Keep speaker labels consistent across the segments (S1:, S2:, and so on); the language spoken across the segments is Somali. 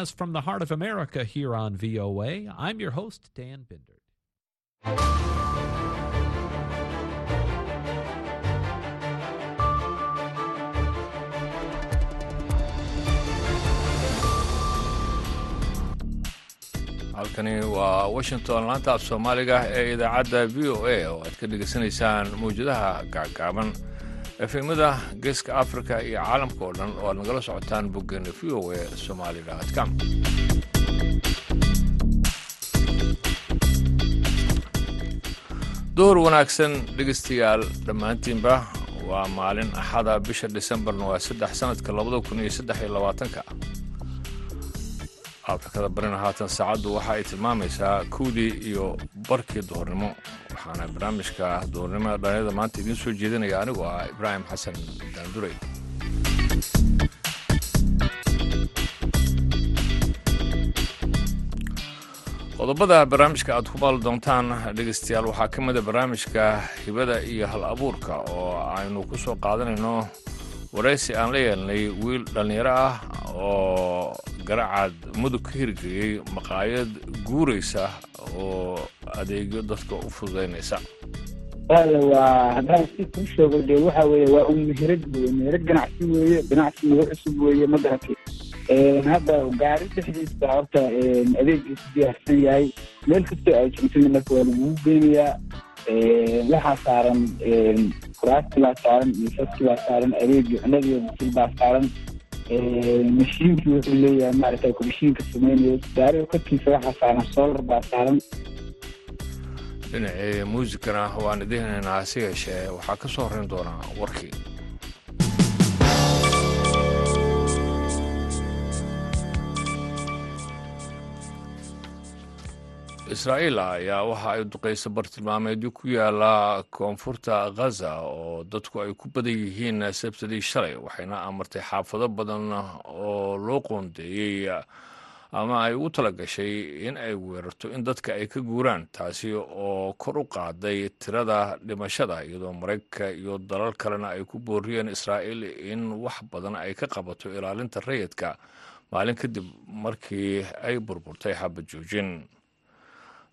S1: As from the heart of America here on VOA, I'm your host, Dan Bindert.
S2: halkani waa washington laanta af soomaaliga ee idaacadda v o a oo aad ka dhegaysanaysaan mawjadaha gaagaaban efemada geeska africa iyo caalamka oo dhan oo aad nagala socotaan boggeena v o a somalicom door wanaagsan dhegaystayaal dhammaantiinba waa maalin axada bisha disembarna waa saddex sanadka labada kun iyo saddex iyo labaatanka afrikada barina haatan saacaddu waxa ay tilmaamaysaa kowdii iyo barkii duhurnimo. Waxaana barnaamijka duhurnimada dhalinyada maanta idiin soo jeedinaya anigoo ah ibraahim xasan daandurey qodobada barnaamijka aad ku maali doontaan dhegaystayaal waxaa ka mida barnaamijka hibada iyo hal abuurka oo aynu ku soo qaadanayno waraysi aan la yeelnay wiil dhallinyaro ah oo garacaad mudug ka hirgeliyey maqaayad guuraysa oo adeegyo dadka u fududaynaysa
S3: waa haddaan si kuu sheego dee waxa weeye waa un meherad weye meherad ganacsi weeye ganacsi nagu cusub weeye ma garatay hadda gaari dhexdiisa horta adeegiisu diyaarsan yahay. Meel kastoo ay joogtana marka waa lagugu geynayaa waxaa saaran kuraasti baa saaran miisaski baa saaran adeegii cunadii bisil baa saaran. Mashiinkii wuxuu leeyahay maaragta mashiinka sameynaya gaariga korkiisa waxaa saaran solar baa saaran.
S2: Dhinacii muusikana waan idiin hanaynaa hase yeeshee waxaa ka soo horrayn doonaa warkii israa'iil ayaa waxa ay duqaysa bartilmaameedyo ku yaalla koonfurta khaza oo dadku ay ku badan yihiin sabtadii shalay waxayna amartay xaafado badan oo loo qoondeeyey ama ay ugu tala gashay in ay weerarto in dadka ay ka guuraan taasi oo kor u qaaday tirada dhimashada iyadoo maraykanka iyo dalal kalena ay ku booriyeen israa'iil in wax badan ay ka qabato ilaalinta rayidka maalin kadib markii ay burburtay xabad joojin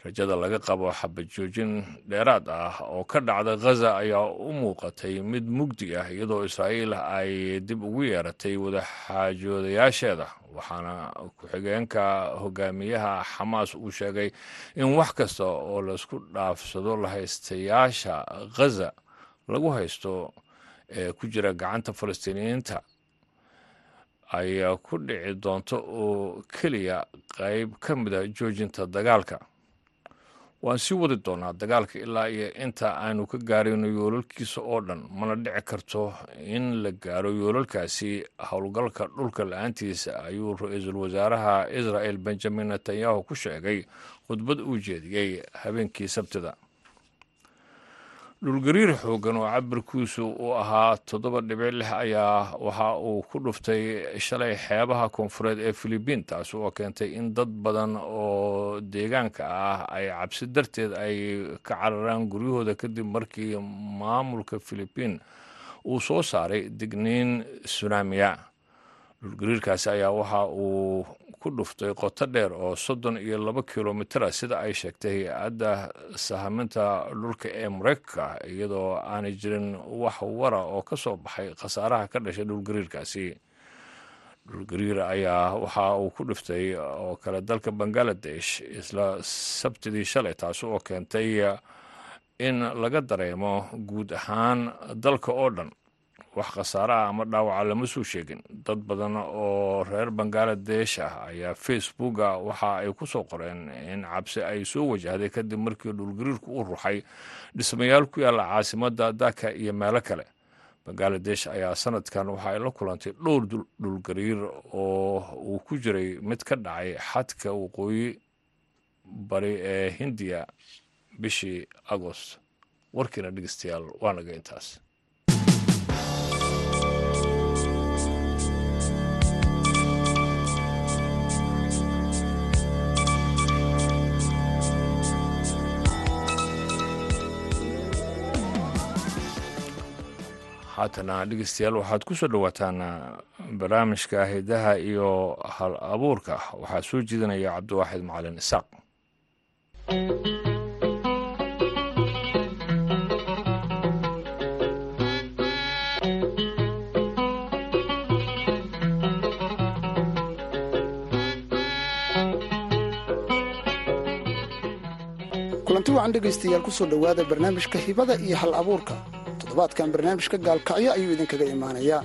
S2: rajada laga qabo xabad joojin dheeraad ah oo ka dhacda khaza ayaa u muuqatay mid mugdi ah iyadoo israa'iil ay dib ugu yeeratay wadaxaajoodayaasheeda waxaana ku-xigeenka hogaamiyaha xamaas uu sheegay in wax kasta oo laysku dhaafsado lahaystayaasha khaza lagu haysto ee ku jira gacanta falastiiniyiinta ay ku dhici doonto oo keliya qayb ka mida joojinta dagaalka waan sii wadi doonaa dagaalka ilaa iyo inta aanu ka gaarayno yoolalkiisa oo dhan mana dhici karto in la gaaro yoolalkaasi. Howlgalka dhulka la'aantiisa ayuu ra'iisul wasaaraha israel benjamin netanyahu ku sheegay khudbad uu jeediyey habeenkii sabtida dhulgariir xoogan oo cabirkiisu uu ahaa toddoba dhibic lix ayaa waxa uu ku dhuftay shalay xeebaha koonfureed ee filibiin taas oo keentay in dad badan oo deegaanka ah ay cabsi darteed ay ka cararaan guryahooda kadib markii maamulka filibiin uu soo saaray digniin sunaamiya dhulgariirkaasi ayaa waxa uu ku dhuftay qoto dheer oo soddon iyo laba kilomitara sida ay sheegtay hay'adda sahaminta dhulka ee maraykanka iyadoo aanay jirin wax wara oo ka soo baxay khasaaraha ka dhashay dhulgariirkaasi dhulgariir ayaa waxa uu ku dhiftay oo kale dalka bangaladesh isla sabtidii shalay taasi oo keentay in laga dareemo guud ahaan dalka oo dhan wax khasaare ah ama dhaawaca lama soo sheegin. Dad badan oo reer bangaladesh ah ayaa facebooka waxa ay ku soo qoreen in cabsi ay soo wajahday kadib markii dhulgariirku u ruxay dhismayaal ku yaalla caasimadda daka iyo meelo kale. Bangaladesh ayaa sanadkan waxa ay la kulantay dhowr dhulgariir oo uu ku jiray mid ka dhacay xadka waqooyi bari ee hindiya bishii agost. Warkiina dhegeystayaal waa naga intaas haatana dhegeystayaal waxaad ku soo dhowaataan barnaamijka hidaha iyo hal abuurka. Waxaa soo jeedinaya cabdiwaaxid macalin isaaq.
S4: Kulanti wacan dhegaystayaal ku soo dhowaada barnaamijka hibada iyo hal abuurka toddobaadkan barnaamijka gaalkacyo ayuu idinkaga imaanayaa.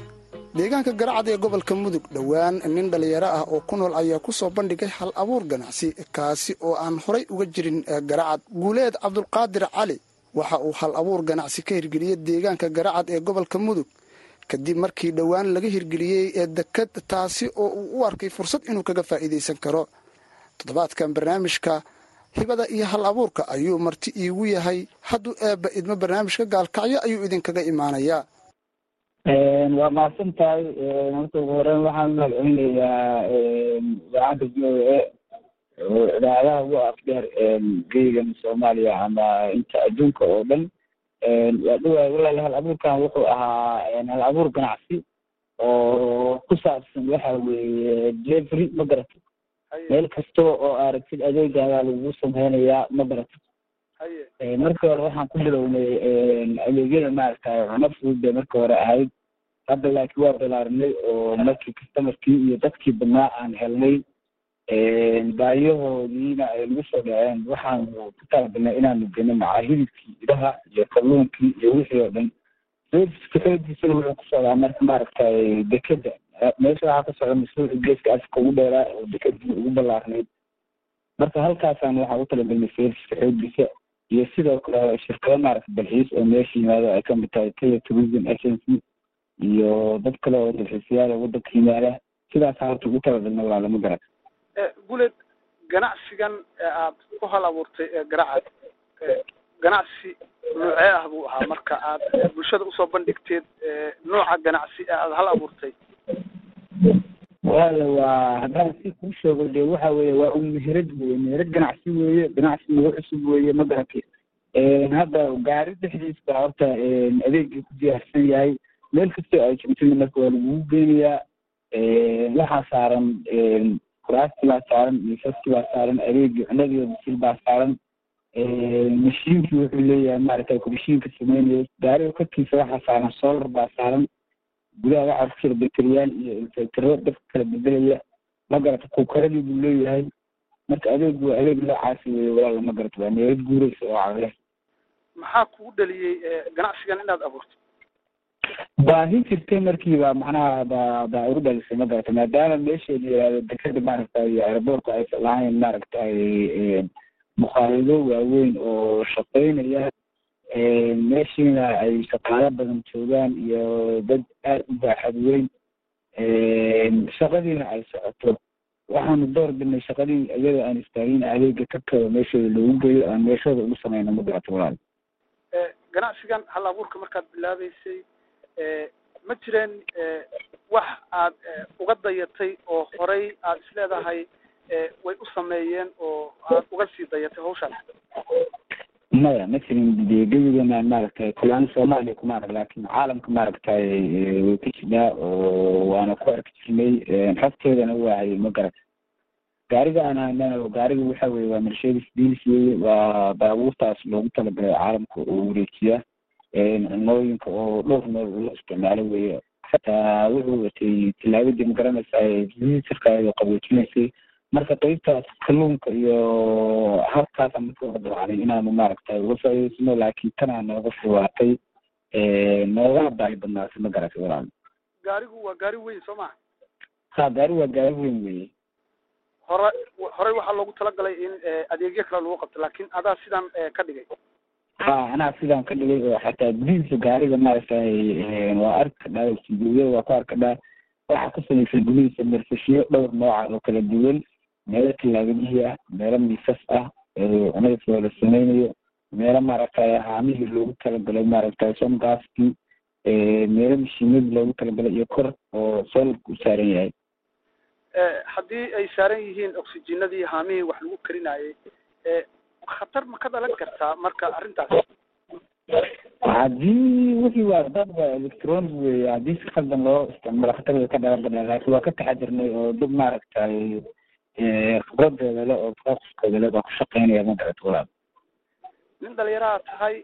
S4: Deegaanka garacad ee gobolka mudug dhowaan nin dhallinyaro ah oo ku nool ayaa ku soo bandhigay hal abuur ganacsi kaasi oo aan horay uga jirin garacad. Guuleed cabdulqaadir cali waxa uu hal abuur ganacsi ka hirgeliyey deegaanka garacad ee gobolka mudug. Kadib markii dhowaan laga hirgeliyey ee dekad taasi oo uu u arkay fursad inuu kaga faa'iidaysan karo. Toddobaadkan barnaamijka hibada iyo hal abuurka ayuu marti iigu yahay. Hadduu eebba idmo barnaamijka gaalkacyo ayuu idinkaga imaanayaa.
S3: Waa mahadsan tahay horta ugu horeyn waxaan mahadcelinayaa idaacadda v o a oo idaacadaha ugu afdheer geygan soomaaliya ama inta adduunka oo dhan. Waa dhawaay walaal. Hal abuurkan wuxuu ahaa hal abuur ganacsi oo ku saabsan waxa weeye delivery ma garato meel kasta oo aragtid adeegaagaa lagugu sameynayaa ma garato markii hore waxaan ku bilownay adeegyada maaragtay cuno fudud bay markii hore ahayd. Hadda laakiin waa balaarinay oo markii customarkii iyo dadkii badnaa aan helnay baayahoodiina ay nagu soo dhaceen. Waxaanu ku talagalnay inaanu geno macaa hilibkii idaha iyo kalluunkii iyo wixii oo dhan. Serviska xoodiisana wuxuu ku socdaa marka maaragtay dekeda meesha waxaa ka socda masuuci geeska afrika ugu dheeraa oo dekadii ugu ballaarnayd marka halkaasaan waxaa u talagalnay serviska xoodiisa iyo sidoo kale shirkado maaragta dalxiis oo meesha yimaado ay ka mid tahay kenya tourism agency iyo dad kale oo dalxiisayaal oo waddanka yimaada. Sidaasa horta ugu talagalna waa lama garan
S5: guleed ganacsigan aad ku hal abuurtay ee garacad ganacsi noocee ah buu ahaa. Marka aad bulshada u soo bandhigteed nooca ganacsi ee aada hal abuurtay
S3: wala waa haddaan si kuu sheego dee waxa weeye waa un meherad weye meherad ganacsi weeye ganacsi nagu cusub weeye ma garatay hadda gaari dhexdiis baa horta adeegii ku diyaarsan yahay meel kastoo ay joogtana marka waa lagugu geynayaa waxaa saaran kuraastii baa saaran miisaskii baa saaran adeegii cunadii bisil baa saaran. Mashiinkii wuxuu leeyahay maaragtay mashiinka sameynaya gaariga korkiisa waxaa saaran solar baa saaran gudaha waxaa ku jira bakteriyaal iyo infectaro dadka kala bedelaya ma garata kukaradii buu leeyahay. Marka adeegu waa adeeg noocaasi weye walaala ma garata waa meelad guureysa oo cagre
S5: maxaa kugu dhaliyey ganacsigan inaad abuurto
S3: baahi jirtay markiiba macnaha ba baa ugu dhalisay ma garata. Maadaama meesha la yihahdo dekeda maaragtay aeroboortka aysan lahayn maaragtay mukhaalido waaweyn oo shaqeynaya meeshiina ay shaqaalo badan joogaan iyo dad aada u baaxad weyn. Shaqadiina ay socoto. Waxaanu door bidnay shaqadii iyadoo aan istaagin adeega ka kado meeshooda loogu geeyo aan meeshooda ugu sameyno ma garato walaal.
S5: Ganacsigan hal abuurka markaad bilaabeysay ma jireen wax aad uga dayatay oo horay aad isleedahay way u sameeyeen oo aad uga sii dayatay hawshaas
S3: maya ma jirin de gebiganaan maaragtay kulaan soomaaliya kuma arag laakin caalamka maaragtay way ku jirnaa oo waana ku arki jirnay xogteedana waa ma garat gaariga aan gaariga waxa weye waa mercedes benz weye waa baabuurtaas loogu talagalay caalamka oo wareejiya cunooyinka oo dhowr nool loo isticmaalo weye xataa wuxuu watay tilaabadii ma garanaysaa visitorka qaboojinaysay marka qeybtaas kalluunka iyo halkaas dabacnay inaanu maaragtay uga faa'iidaysano laakiin tanaa nooga fuwaatay nooga baahi badnaatay ma garatay walaal.
S5: Gaarigu waa gaari weyn soo maha
S3: ha gaari waa gaari weyn weye
S5: hore horey waxaa loogu talagalay in adeegyo kale lagu qabto laakin adaa sidan ka dhigay.
S3: Ha anaa sidaan ka dhigay oo xataa gudihiisa gaariga maaragtay waa arki kadhaa siduuya waa ku arki kadhaa waxaa ka samaysan gudihiisa mersashiyo dhowr nooca oo kala duwan meelo tilaabadihii ah meelo miisas ah cunadaas waa la sameynayo meelo maaragtay haamihii loogu talagalay maaragtay somgaaskii meelo mashiinadii loogu talagalay iyo kor oo solarka u saaran yahay.
S5: Haddii ay saaran yihiin oxygenadii haamihii wax lagu karinayay khatar ma ka dhalan kartaa marka arrintaas?
S3: Haddii wixii waa dad waa electronic weeye haddii si khaldan loo isticmaalo khatar way ka dhalan badnaa laakiin waa ka taxadirnay oo dad maaragtay khibradeeda le oo taqasuskooda le baa ku shaqeynaya ma garata walaal
S5: nin dhalinyaraha tahay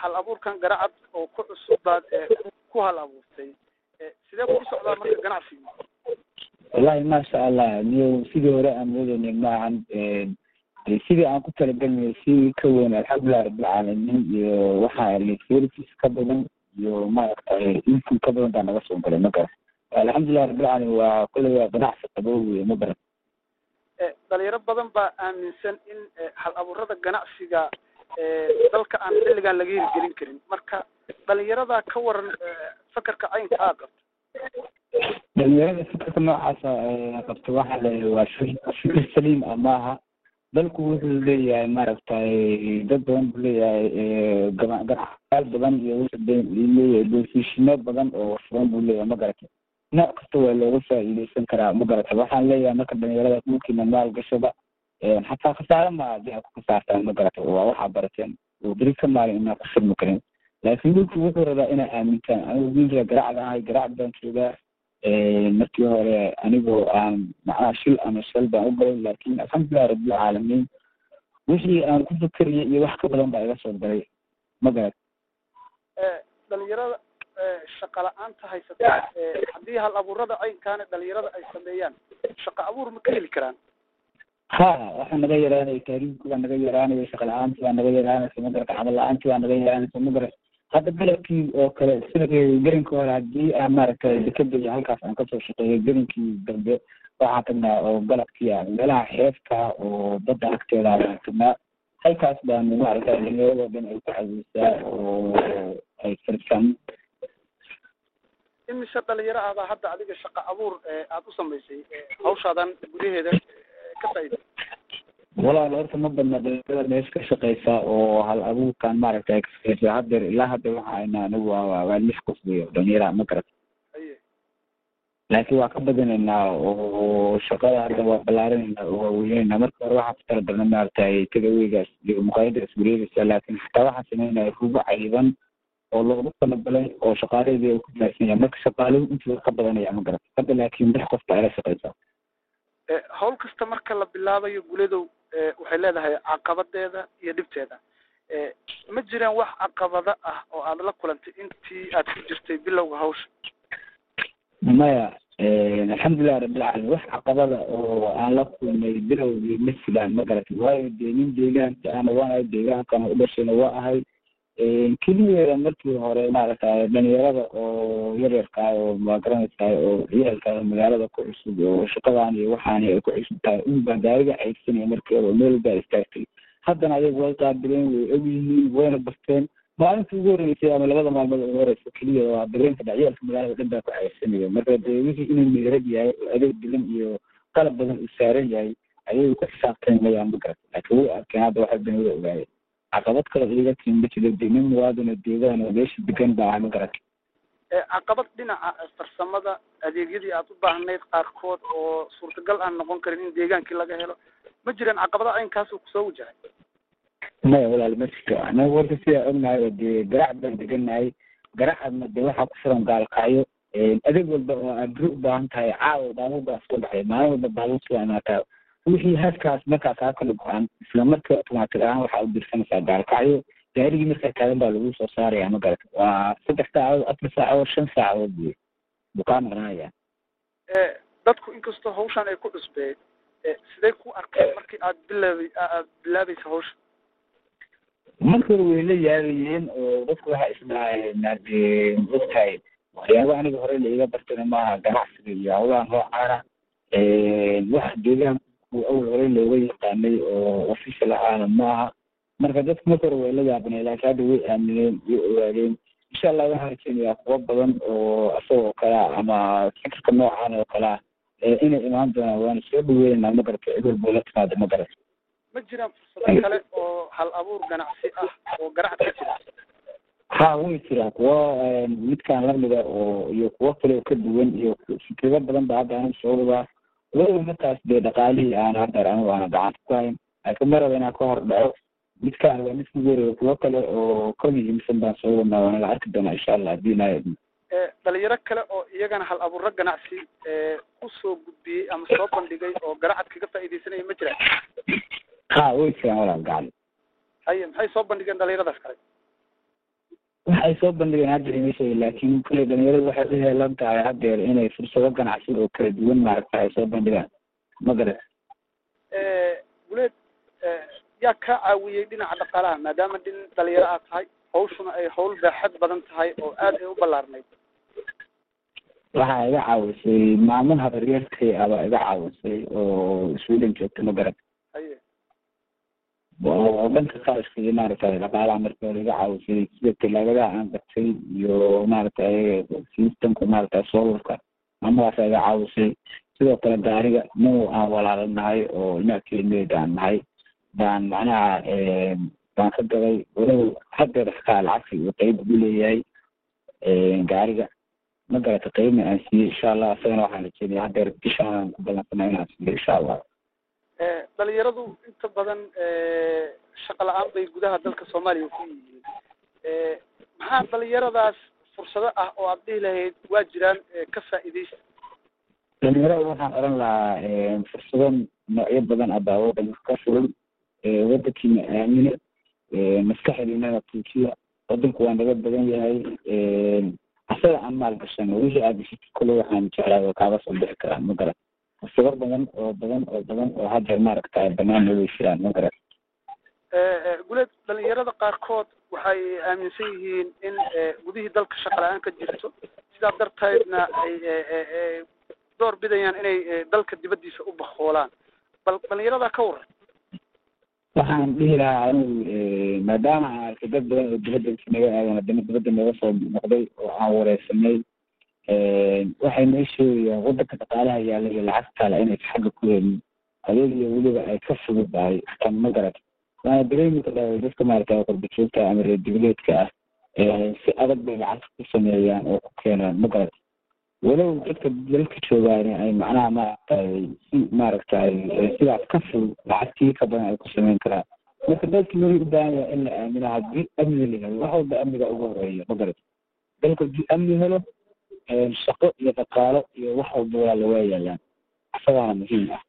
S5: hal abuurkan garacad oo ku cusub baad ku hal abuurtay. Sidee ku socdaa marka ganacsiga
S3: wallahi maasha allah niyo sidii hore aan moodeynay maahan sidii aan ku talagelinay si ka weyn alxamdulilah rabbilcaalamiin iyo waxaa services ka badan iyo maaragtay income ka badan baa naga soo galay ma garan alxamdulilah rabbilcaalamiin waa kolley waa ganacsi qaboo weye ma garan
S5: dhalinyaro badan baa aaminsan in hal abuurada ganacsiga dalka aan xilligan laga hirgelin karin marka dhalinyarada ka waran fakarka caynka aa qabta
S3: dhalinyarada fikrka noocaasa qabta waxa le waa fikir saliim ah maaha dalku wuxuu leeyahay maaragtay dad badan buu leeyahay ganacsayaal badan iyo wuxuu leeyahay doofishino badan oo furan buu leeyahay ma garata nooc kasta waa looga faa'iideysan karaa ma garata waxaan leeyahay marka dhalinyarada dhulkiina maal gashada xataa khasaare ma haddii aad ku kasaartaan ma garata waa waxaa barateen oo beri ka maalin inaan ku furmi karin laakiin dhulku wuxuu rabaa inaa aamintaan anigu wiilka garacda ahay garacd baan joogaa markii hore anigoo aan macnaha shil ama shal baan u galay laakiin alxamdulilah rabbilcaalamiin wixii aan ku fakeriyay iyo wax ka badan baa iga soo galay ma garat
S5: dhalinyarada shaqa la'aanta haysata haddii hal abuurada caynkaana dhalinyarada ay sameeyaan shaqa abuur ma ka heli karaan?
S3: Ha waxaa naga yaraanaya taariifki baa naga yaraanaya shaqa la'aanti baa naga yaraanaysa ma garata camal la'aanti baa naga yaraanaysa ma garat hadda galabkii oo kale sida gerinka hore haddii aan maaragtay dekeda iyo halkaas aan ka soo shaqeeyo gerinkii dambe waxaan tagnaa oo galabkii ah meelaha xeebta oo badda agteeda baan tagnaa halkaas baan maaragtay dhalinyarado dhan ay ku caweysaa oo ay farsan
S5: imise dhalinyaro ah baa hadda adiga shaqa abuur aada u samaysay hawshaadan gudaheeda ka faa'iida
S3: walaal horta ma badna dhalinyarada meesha ka shaqeysa oo hal abuurkan maaragtay ka shaqeysa haddeer ilaa hadda waxa ayna anigu waa lix qof weyo dhalinyara ma garata laakiin waa ka badinaynaa oo shaqada hadda waa ballaarinayna oo waa weyneynaa marka hore waxaan ku talagalnay maaragtay tagaweygaas iyo muqaayada iswareegaysa laakiin xataa waxaan sameynaya rubo cayiban oo loogu talagalay oo shaqaaladeedii ay ku yahay marka shaqaaluhu intiisa ka badanaya ma garata hadda laakiin lix qof baa ila shaqeysa
S5: hawl kasta marka la bilaabayo guledow waxay leedahay caqabadeeda iyo dhibteeda. Ma jiraan wax caqabada ah oo aad la kulantay intii aad ku jirtay bilowga hawsha?
S3: Maya alxamdulilah rabbilcaalamiin wax caqabada oo aan la kulmay bilowgii ma filaan ma garatay waayo dee nin deegaanka ana waan ahay deegaankana u dhashayna waa ahay keligeeda markii hore maaragtay dhalinyarada oo yaryarkaa oo waa garanaysaa oo ciyaalka magaalada ku cusub oo shaqadan iyo waxaani ay ku cusub tahay unbaa gaariga ceybsanaya markii hore meel baa istaagtay. Haddana ayagu way qaabileen way og yihiin wayna barteen. Maalintii ugu horreysay ama labada maalmood ugu horeysa keliya waa dareenka dhacyaalka magaalada dhan baa ku ceybsanaya marka dee wixii inuu meerad yahay oo adeeg bilan iyo qalab badan uu saaran yahay ayay ku xisaabtamayaan ma garata laakiin way arkeen hadda waxa been ogaayeen caqabad kale iga timi ma jiro de nin muwaadino deegaan oo meesha degan baa aha ma garata
S5: caqabad dhinaca farsamada adeegyadii aad u baahnayd qaarkood oo suurtagal aan noqon karin in deegaankii laga helo ma jiraan caqabada caynkaasoo ku soo wajahay?
S3: Maya walaal ma jirto. Anaga warka sidaa ognahay oo dee garac baan degannahay garacadna dee waxaa ku furan gaalkacyo adeeg walba oo aad biri u baahan tahay caawa baabuur baa iska baxay maalin walba baabuur soo imaataa wixii halkaas markaa kaa kala go-an isla marka otomaatig ahaan waxaa u dirsanaysaa gaalkacyo gaarigii markaa taagan baa lagu soo saaraya ma garata waa saddex saacadood afar saacadood shan saacadood wey buu kaa maqnaaya
S5: dadku inkastoo hawshan ay ku cusbeed siday ku arkeen markii aad bilaabay aad bilaabaysa hawsha
S3: marka hore way la yaabayeen oo dadku waxaa isdhahaayeen dee ogtahay waxyaaba aniga hore la iga bartana maaha ganacsiga iyo hawlaha noocaana wax deegaanku awal hore looga yaqaanay oo official ahaana maaha. Marka dadku marka hore way la yaabaneen laakiin hadda way aamineen way ogaadeen. Insha allah waxaan rajeynayaa kuwo badan oo isagoo kalea ama fikirka noocan oo kalea inay imaan doonaan waana soo dhaweynaa ma garata cid walbo la timaado ma garata
S5: ma jiraan fursado kale oo hal abuur ganacsi ah oo garacad ka jira?
S3: Ha way jiraan kuwo midkaan lamida oo iyo kuwo kale oo ka duwan iyo fikrado badan ba hadda anigu soo wadaa waliba markaas dee dhaqaalihii aan haddeer anigu aana gacanta ku hayn laakiin mar raba inaan ka hor dhaco midkaan waa mid kugu wareega kuwo kale oo ka muhiimsan baan soo wadnaa waana la arki doonaa insha allah haddii ilaahay idmo
S5: dhalinyaro kale oo iyagana hal abuuro ganacsi ku soo gudbiyey ama soo bandhigay oo garacad kaga faa'iidaysanaya ma jiraan?
S3: Ha way jiraan walaal gacli
S5: haye maxay soo bandhigeen dhalinyaradaas kale
S3: waxay soo bandhigeen hadda ima sheegi laakiin kule dhalinyaradu waxay u heelan tahay haddeer inay fursado ganacsi oo kala duwan maaragta ay soo bandhigaan ma garat
S5: guleed yaa kaa caawiyey dhinaca dhaqaalaha maadaama dhin dhalinyaro aad tahay hawshuna ay hawl baaxad badan tahay oo aad ay u ballaarnayd.
S3: Waxaa iga caawisay maalmo habaryarkay abaa iga caawisay oo sweden joogta ma garat oo dhanka qarashkii maaragtay dhaqaalaha hore iga caawisay sida talaagadaha aan gartay iyo maaragtay systemka maaragtay solarka mamadaasa iga caawisay sidoo kale gaariga mau aan walaalo nahay oo ilmaha kelimeed aan nahay baan macnaha baan ka gaday walow haddeer xataa lacagta iyo qeyb ugu leeyahay gaariga ma garata qeybna aan siiyey insha allah isagana waxaan rajeynaya haddeer bishaan ku ballansana inaan siiyo insha allah
S5: dhalinyaradu inta badan shaqa la'aan bay gudaha dalka soomaaliya ku yihiin. Maxaa dhalinyaradaas fursado ah oo aad dhihi lahayd waa jiraan ka faa'iidaysta
S3: dhalinyarada waxaan oran lahaa fursado noocyo badan ah baa wadanka ka furan wadankiina aamina maskaxdiinana tuujiya wadanku waa naga badan yahay asaga aan maal gashano wixii aad gashitid kule waxaan jeclaa oo kaaga soo bixi karaa ma garan fursado badan oo badan oo badan oo haddeer maaragta banaan way jiraan ma garan
S5: guleed dhalinyarada qaarkood waxay aaminsan yihiin in gudihii dalka shaqa la'aan ka jirto. Sidaa darteedna ay door bidayaan inay dalka dibaddiisa u bakoolaan bal dhalinyarada ka waran
S3: waxaan dhihi lahaa anigu maadaama aan arkay dad badan oo dibadda naga aadan haddana dibadda naga soo noqday oo aan wareysanay waxay noo sheegayaan wadanka dhaqaalaha yaalla iyo lacag taala inaysa xagga ku helin adeegiyo weliba ay ka fududahay tan ma garat waana dareemi kadhaa dadka maaragta qurbajoogta ama reer dibileedka ah si adag bay lacagta ku sameeyaan oo ku keenaan ma garat walow dadka dalka joogaan ay macnaha maaragtay si maaragtay sidaas ka fudud lacagtii ka badan ay ku sameyn karaan. Marka dalka loo u baahan yahay in la aamino haddii amni la helo wax walba amniga ugu horreeya ma garat dalka haddii amni helo shaqo iyo dhaqaalo iyo wax walba waa lawaa yaalaan isagaana muhiim ah.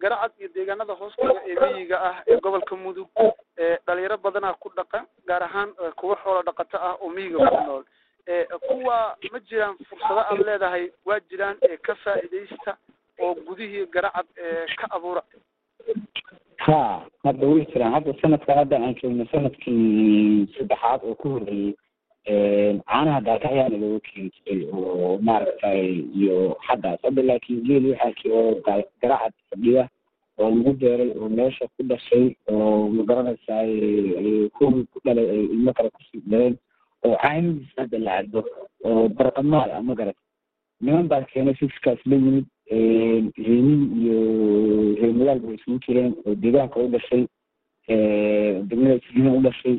S5: Garacad iyo deegaanada hoostaga ee miyiga ah ee gobolka mudug dhalinyaro badanaa ku dhaqan gaar ahaan kuwa xoolo dhaqato ah oo miyiga ku nool. Kuwa ma jiraan fursado aad leedahay waa jiraan ka faa'iidaysta oo gudihii garacad ka abuura.
S3: Ha hadda way jiraan. Hadda sanadka hadda aan joogno sannadkii saddexaad oo ku horreeyey caanaha daakaxyaana looga keeni jiray oo maaragtay iyo xaggaas hadda laakiin geel waxaa oo garacad fadhiya oo lagu beeray oo meesha ku dhashay oo magaranaysaay kuwii ku dhalay ay ilmo kale ku sii dhaleen oo caanidiisa hadda la caddo oo barqamaal ah ma garat niman baa keenay fiskaas la yimid heenin iyo reemadaal bay isugu jireen oo deegaanka u dhashay degmada jiriina u dhashay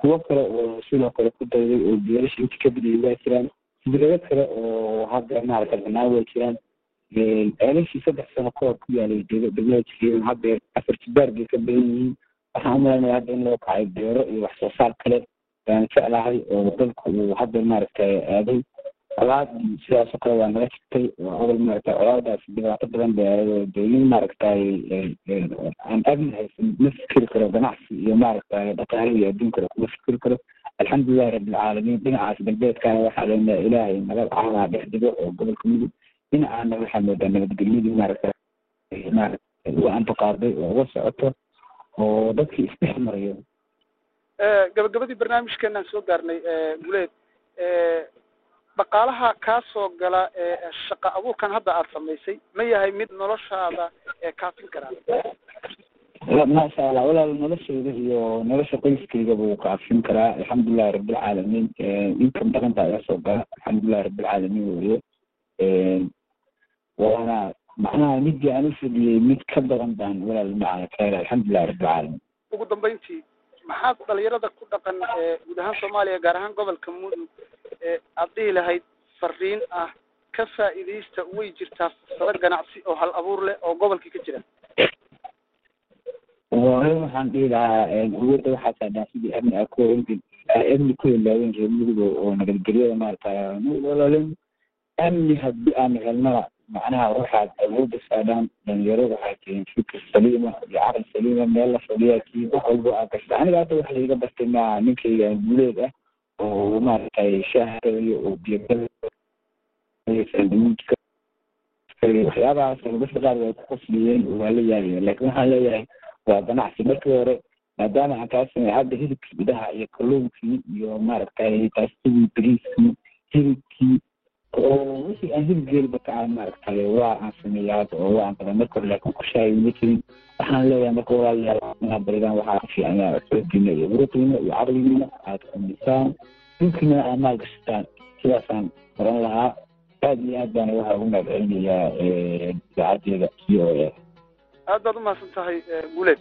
S3: kuwo kale oo sidoo kale ku dayday oo beelasha inti ka badiyay waa jiraan sibrado kale oo hadda maaragta banaan waa jiraan ceelashii saddex sano kahor ku yaalay jiriina hadda afar jibaar bay ka badan yihiin waxaan u hadda in loo kacay beero iyo wax soo saar kale baan jeclahay oo dalku uu hadda maaragtay aaday colaad sidaasoo kale waa naga jirtay oo odol maaragtay colaadaas dhibaato badan oo dee maaragtay aan amni haysan ma fikiri karo ganacsi iyo maaragtay dhaqaale iyo adduun kale kuma fikiri karo. Alxamdulilahi rabbilcaalamiin dhinacaas galbeedkana waxaa leenahay ilaahay naga caamaa dhex digo oo gobolka mudug dhinacaana waxaa moodaa nabadgelyadii maaragtay maaragtay uga antaqaaday oo uga socoto oo dadkii isdhex marayo
S5: gabagabadii barnaamijkeenaan soo gaarnay guleed dhaqaalaha kaa soo gala shaqa abuurkan hadda aada samaysay ma yahay mid noloshaada kaafin karaa
S3: maasha allah walaal noloshayda iyo nolosha qoyskayga buu kaafin karaa. Alxamdulilahi rabbilcaalamiin inkan badan baa iga soo gala. Alxamdulilahi rabbilcaalamiin weye waana macnaha midii aan ufadhiyey mid ka badan baan walaal macana ka hela alxamdulilahi rabbilcaalamiin
S5: ugu dambeyntii maxaad dhalinyarada ku dhaqan guud ahaan soomaaliya gaar ahaan gobolka mudug aad dhihi lahayd fariin ah ka faa'iidaysta way jirtaa fursado ganacsi oo hal abuur leh oo gobolkii ka jira.
S3: Hore waxaan dhihi lahaa awoodda waxaa saadhaa sidii amni a ku amni ku helaawen reer mudug oo nabadgelyada maarata walaalin amni haddii aan helnana macnaha waxaad awoodda saadhaan dhalinyarada waxaa tihin fikir saliima iyo caqli saliima meel la fadhiyaa kii wax walba aa gashta aniga hadda waxa laiga bartay maa ninkayga guuleed ah oo maaragtay shaahgalayo oo biyogalayo waxyaabahaas dadka qaar way ku qosliyeen oo waa la yaabaya laakiin waxaan leeyahay waa ganacsi. Markii hore maadaama aan kaa samey hadda hilibkii gudaha iyo kalluunkii iyo maaragtay baastidii bariiskii hilibkii oo wixii aan hilib geeliba ka aan maaragtay waa aan sameeya hadda oo waa aan badan marka hore laakiin qorshahay ma jirin waxaan leeyahay marka walaalayaal inaad baridaan waxaa ka fiican inaad xooggiina iyo muruqiina iyo caqligiina aad kumisaan dhulkiina aad maalgashataan sidaasaan oran lahaa. Aad iyo aad baana waxaa ugu mahadcelinayaa idaacadeeda c o a
S5: aad baad umahadsan tahay guuleed.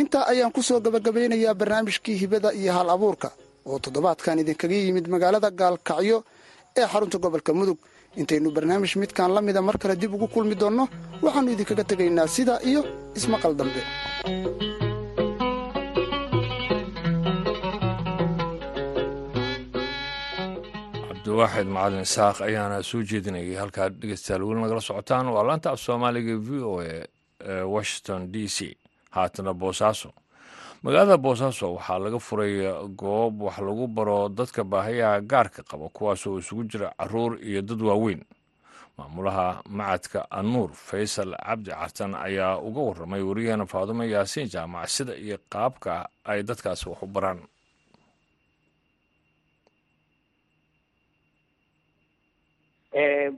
S4: Intaa ayaan ku soo gabagabeynayaa barnaamijkii hibada iyo hal abuurka oo toddobaadkan idinkaga yimid magaalada gaalkacyo ee xarunta gobolka mudug. Intaynu barnaamij midkaan la mida mar kale dib ugu kulmi doonno waxaannu idinkaga tegaynaa sidaa iyo ismaqal dambe
S2: cabdiwaaxid macalin isaaq ayaana soo jeedinayay halkaad dhegeystayaal. Weli nagala socotaan waa laanta af soomaaliga v o ee washington d c. Haatana boosaaso magaalada boosaaso waxaa laga furay goob wax lagu baro dadka baahayaha gaarka qaba kuwaasoo isugu jira carruur iyo dad waaweyn. Maamulaha macadka anuur faysal cabdi cartan ayaa uga waramay wariyaheena faadumo yaasiin jaamac sida iyo qaabka ay dadkaasi wax u baraan.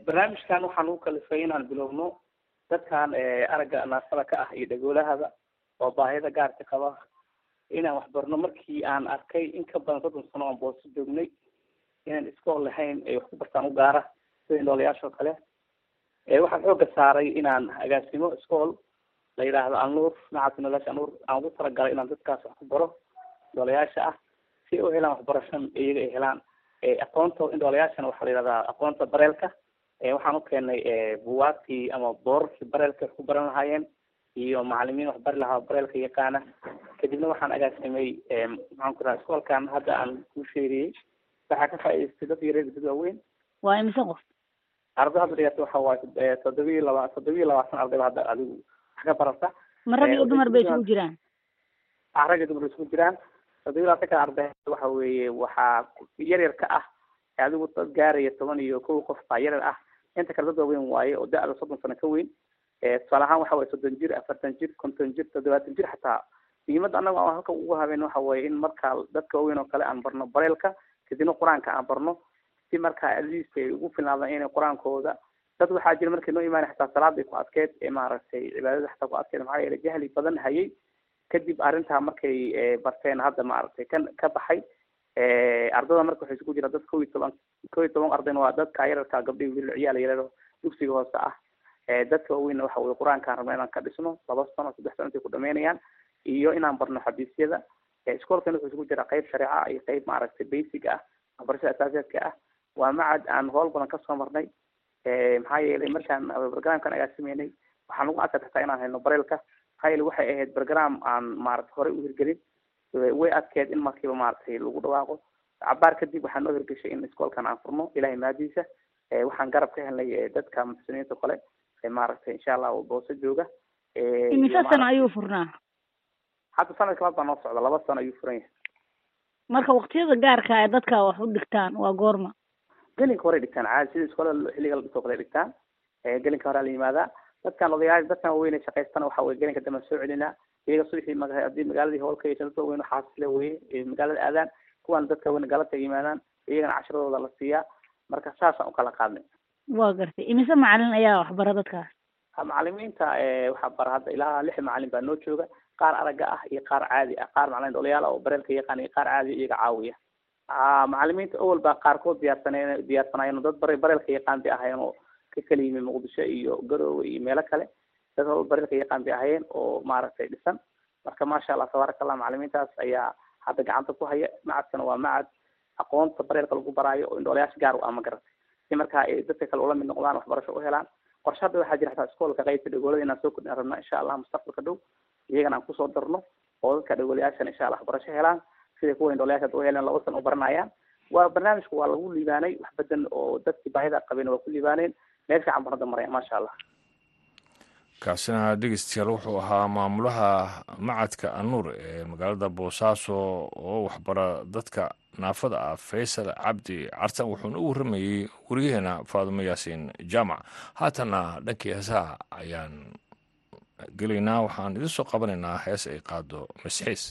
S6: Barnaamijkan waxaan ugu kalifay inaan bilowno dadkan aragga naafada ka ah iyo dhagoolahaba oo baahida gaarka qaba inaan waxbarno markii aan arkay in ka badan soddon sano oon booso joognay inaan iskool lahayn ay wax ku bartaan u gaara sida noolayaasha oo kale. Waxaan xooga saaray inaan agaasimo iskool. La yidhaahdo anuur macadka noolayaasha anuur aan ugu talagalay inaan dadkaas wax ku baro noolayaasha ah si ay u helaan waxbarashan iyaga ay helaan. Aqoonta indhoolayaashana waxaa la yidhahdaa aqoonta bareelka waxaan u keenay buwaagtii ama boorarkii bareelka wax ku baran lahaayeen iyo macalimiin wax bari lahaa bareelka yaqaana. Kadibna waxaan agaasimay maxaan ku raha iskoolkan hadda aan ku sheeriyey waxaa ka faa'idaystay dad yareed dad waaweyn.
S7: Waa imise qof?
S6: Arday hadda dhigata waxa waaye toddobiyi laba toddobiyi labaatan ardayba hadda adigu wax ka barata
S7: ma rag iyo dumar bay isugu jiraan?
S6: Ah rag iyo dumar bay isugu jiraan. Toddobiyi labaatan ka arday waxa weeye waxaa yar yar ka ah adigu dad gaaraya toban iyo kow qof baa yar yar ah. Inta kale dad waaweyn waaye oo da-da soddon sano ka weyn tusaale ahaan waxa waye soddon jir afartan jir konton jir toddobaatan jir xataa muhiimadda annaga aan halka ugu habeen waxa weeye in marka dadka waaweyn oo kale aan barno bareelka kadibna qur'aanka aan barno si markaa atleast ay ugu filnaadaan inay qur'aankooda dad waxaa jira markay noo imaanay xataa salaaday ku adkeed ee maaragtay cibaadada xataa ku adkeed maxaa yeelay jahli badan hayay kadib arrintaa markay barteen hadda maaragtay kan ka baxay ardada marka waxay isugu jiraan dad kow iyo toban kow iyo toban ardayna waa dadka yararka gabdhihi wiil ciyaal yareero dugsiga hoose ah dadka waaweynna waxa weye qur'aankaan rabna inaan ka dhisno laba sano saddex sano intay ku dhameynayaan iyo inaan barno xadiisyada iskoolkan wuxuu isugu jiraa qayb shareeca iyo qayb maaragtay basic ah waxbarashada asaasaadka ah. Waa macad aan howl badan ka soo marnay. Maxaa yeelay markaan barogramkan agaasimeynay waxaan ugu adkaa xataa inaan helno bareelka maxaa yeelay waxay ahayd program aan maaragtay horey u hirgelin. Way adkeed in markiiba maaragtay lagu dhawaaqo. Cabaar kadib waxaa noo hirgeshay in iskoolkan aan furno ilahay mahadiisa waxaan garab ka helnay dadka muxsiniinta kale maaragtay insha allah boose jooga
S7: imise sano ayuu furnaa
S6: hadda sanadka laad baa noo socda laba sano ayuu furan yahay
S7: marka waktiyada gaarka ee dadka wax u dhigtaan waa goorma
S6: gelinka horey dhigtaan caadi sida iskoolada xilliga la dhigto kale dhigtaan gelinka hore la yimaadaa dadkan odayaal dadkan waaweyn ee shaqaystana waxa weye gelinka dambe soo celinaa iyaga subaxii maga haddii magaaladii howlka iyo dadka waaweyn xaasile weye magaalada aadaan kuwan dadka waaweyn galabta yimaadaan iyagana casharadooda la siiyaa marka saasaan u kala qaadnay
S7: waa gartay. Imise macalin ayaa waxbara dadkaas
S6: macalimiinta waxaa bara hadda ilaa lix macalin baa noo jooga. Qaar aragga ah iyo qaar caadi ah. Qaar macalin dholayaal oo bareelka yaqaan iyo qaar caadi iyaga caawiya. Macalimiinta awal baa qaarkood diyaarsaneen diyaarsanaayeen dad bare bareelka yaqaan bay ahaayeen oo ka kala yimi muqdisho iyo garoowe iyo meelo kale. Dad hol bareelka yaqaan bay ahaayeen oo maaragtay dhisan. Marka maasha allah tabaaraka allah macalimiintaas ayaa hadda gacanta ku haya. Macadkana waa macad. Aqoonta bareelka lagu baraayo oo indhoolayaasha gaar u ah ma garatay si markaa ay dadka kale ula mid noqdaan waxbarasho u helaan. Qorshe hadda waxaa jira xataa iskoolka qaybta dhagoolada inaan soo kordhin rabna insha allah mustaqbalka dhow. Iyagana aan ku soo darno oo dadka dhagolayaashana insha allah waxbarasho helaan. Siday kuwa indhoolayaasha hadda u heleen laba sana u baranayaan. Waa barnaamijka waa lagu liibaanay wax badan oo dadkii baahida qabeen waa ku liibaaneen. Fiican baan hadda maraya maasha allah
S8: kaasina dhegeystayaal wuxuu ahaa maamulaha macadka anuur ee magaalada boosaaso oo waxbara dadka naafada ah. Faysal cabdi cartan wuxuuna u warramayey wariyaheena faadumo yaasiin jaamac. Haatanna dhankii heesaha ayaan gelaynaa waxaan idin soo qabanaynaa hees ay qaado masxiis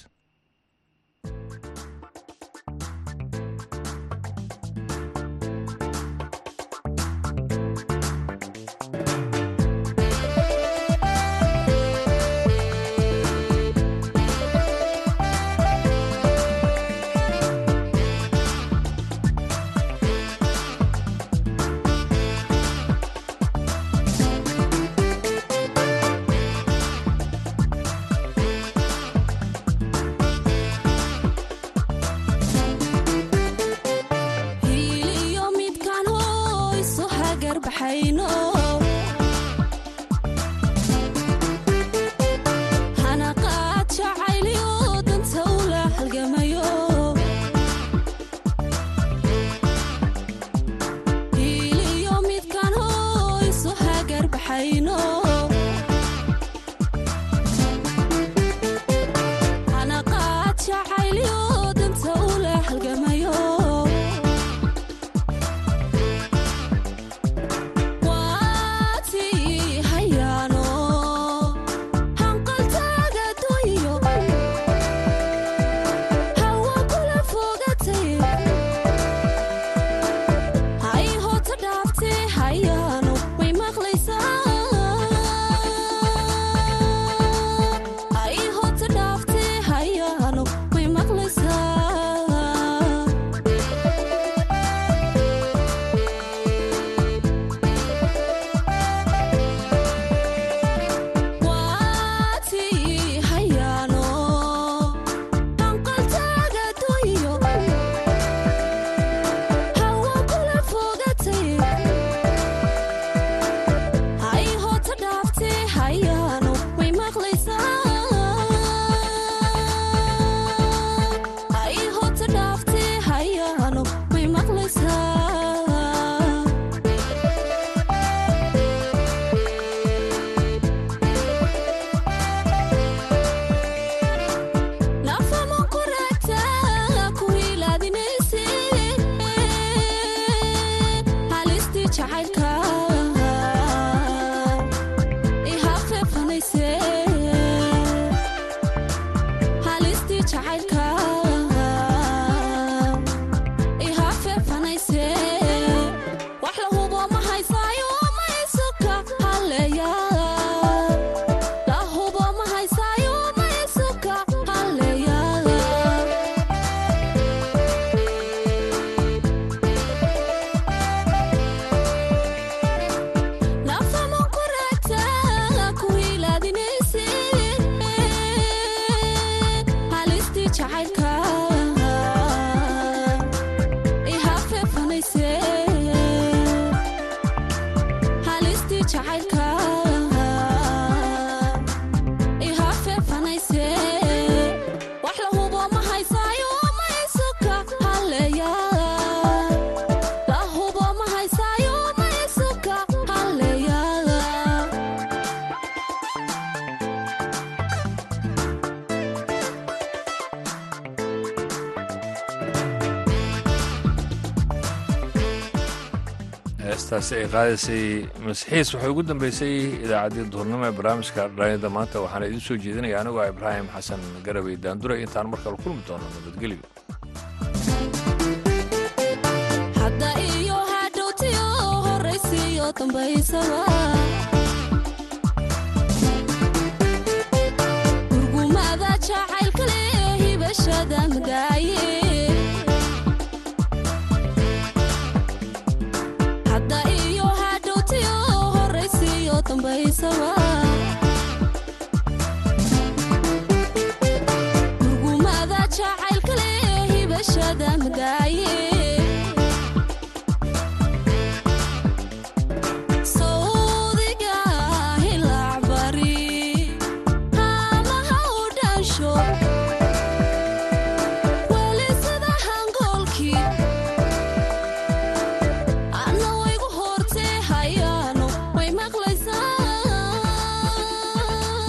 S8: hees ay qaadaysay masxiis wuxuu ugu dambeysay idaacaddii duhurnimo ee barnaamijka dhaanyada maanta. Waxaana idiin soo jeedinaya anigoo ah ibraahim xasan garawey daandure intaan mar kale kulmi doono nabadgelyo